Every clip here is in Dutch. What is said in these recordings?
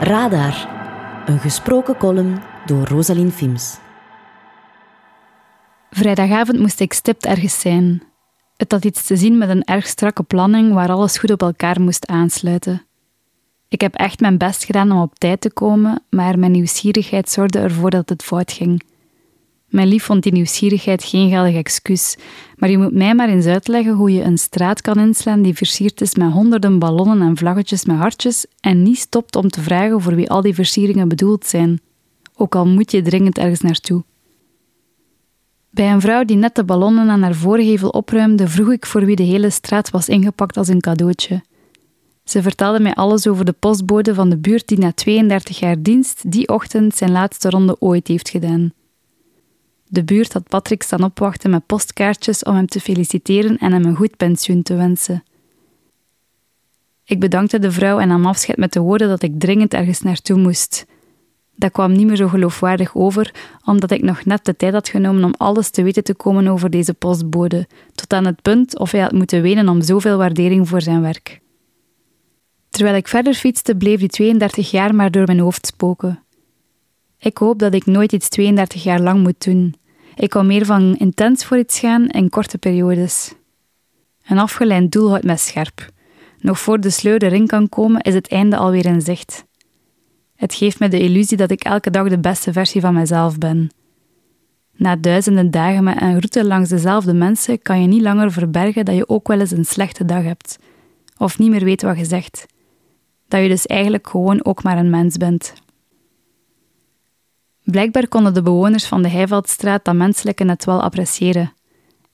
Radar, een gesproken column door Rosalien Fims. Vrijdagavond moest ik stipt ergens zijn. Het had iets te zien met een erg strakke planning waar alles goed op elkaar moest aansluiten. Ik heb echt mijn best gedaan om op tijd te komen, maar mijn nieuwsgierigheid zorgde ervoor dat het fout ging. Mijn lief vond die nieuwsgierigheid geen geldig excuus, maar je moet mij maar eens uitleggen hoe je een straat kan inslaan die versierd is met honderden ballonnen en vlaggetjes met hartjes en niet stopt om te vragen voor wie al die versieringen bedoeld zijn, ook al moet je dringend ergens naartoe. Bij een vrouw die net de ballonnen aan haar voorgevel opruimde, vroeg ik voor wie de hele straat was ingepakt als een cadeautje. Ze vertelde mij alles over de postbode van de buurt die na 32 jaar dienst die ochtend zijn laatste ronde ooit heeft gedaan. De buurt had Patrick staan opwachten met postkaartjes om hem te feliciteren en hem een goed pensioen te wensen. Ik bedankte de vrouw en nam afscheid met de woorden dat ik dringend ergens naartoe moest. Dat kwam niet meer zo geloofwaardig over, omdat ik nog net de tijd had genomen om alles te weten te komen over deze postbode, tot aan het punt of hij had moeten wenen om zoveel waardering voor zijn werk. Terwijl ik verder fietste, bleef die 32 jaar maar door mijn hoofd spoken. Ik hoop dat ik nooit iets 32 jaar lang moet doen. Ik hou meer van intens voor iets gaan in korte periodes. Een afgeleid doel houdt mij scherp. Nog voor de sleur erin kan komen, is het einde alweer in zicht. Het geeft me de illusie dat ik elke dag de beste versie van mezelf ben. Na duizenden dagen met een route langs dezelfde mensen kan je niet langer verbergen dat je ook wel eens een slechte dag hebt, of niet meer weet wat je zegt. Dat je dus eigenlijk gewoon ook maar een mens bent. Blijkbaar konden de bewoners van de Heiveldstraat dat menselijke net wel appreciëren.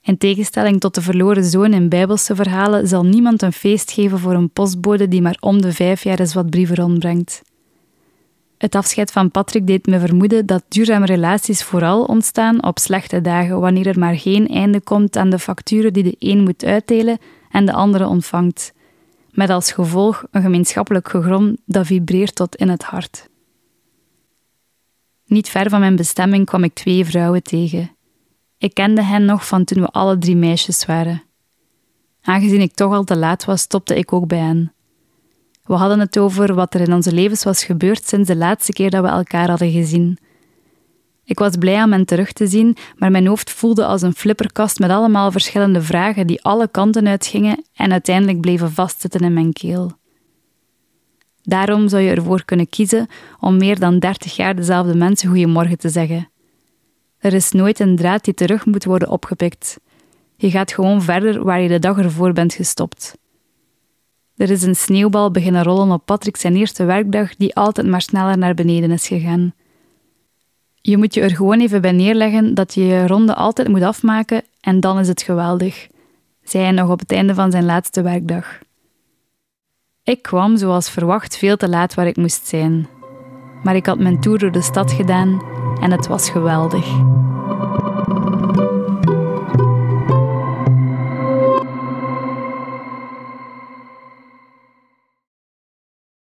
In tegenstelling tot de verloren zoon in bijbelse verhalen zal niemand een feest geven voor een postbode die maar om de vijf jaar eens wat brieven rondbrengt. Het afscheid van Patrick deed me vermoeden dat duurzame relaties vooral ontstaan op slechte dagen, wanneer er maar geen einde komt aan de facturen die de een moet uitdelen en de andere ontvangt. Met als gevolg een gemeenschappelijk gegrom dat vibreert tot in het hart. Niet ver van mijn bestemming kwam ik twee vrouwen tegen. Ik kende hen nog van toen we alle drie meisjes waren. Aangezien ik toch al te laat was, stopte ik ook bij hen. We hadden het over wat er in onze levens was gebeurd sinds de laatste keer dat we elkaar hadden gezien. Ik was blij om hen terug te zien, maar mijn hoofd voelde als een flipperkast met allemaal verschillende vragen die alle kanten uitgingen en uiteindelijk bleven vastzitten in mijn keel. Daarom zou je ervoor kunnen kiezen om meer dan 30 jaar dezelfde mensen goeiemorgen te zeggen. Er is nooit een draad die terug moet worden opgepikt. Je gaat gewoon verder waar je de dag ervoor bent gestopt. Er is een sneeuwbal beginnen rollen op Patrick zijn eerste werkdag, die altijd maar sneller naar beneden is gegaan. Je moet je er gewoon even bij neerleggen dat je je ronde altijd moet afmaken en dan is het geweldig, zei hij nog op het einde van zijn laatste werkdag. Ik kwam zoals verwacht veel te laat waar ik moest zijn. Maar ik had mijn tour door de stad gedaan en het was geweldig.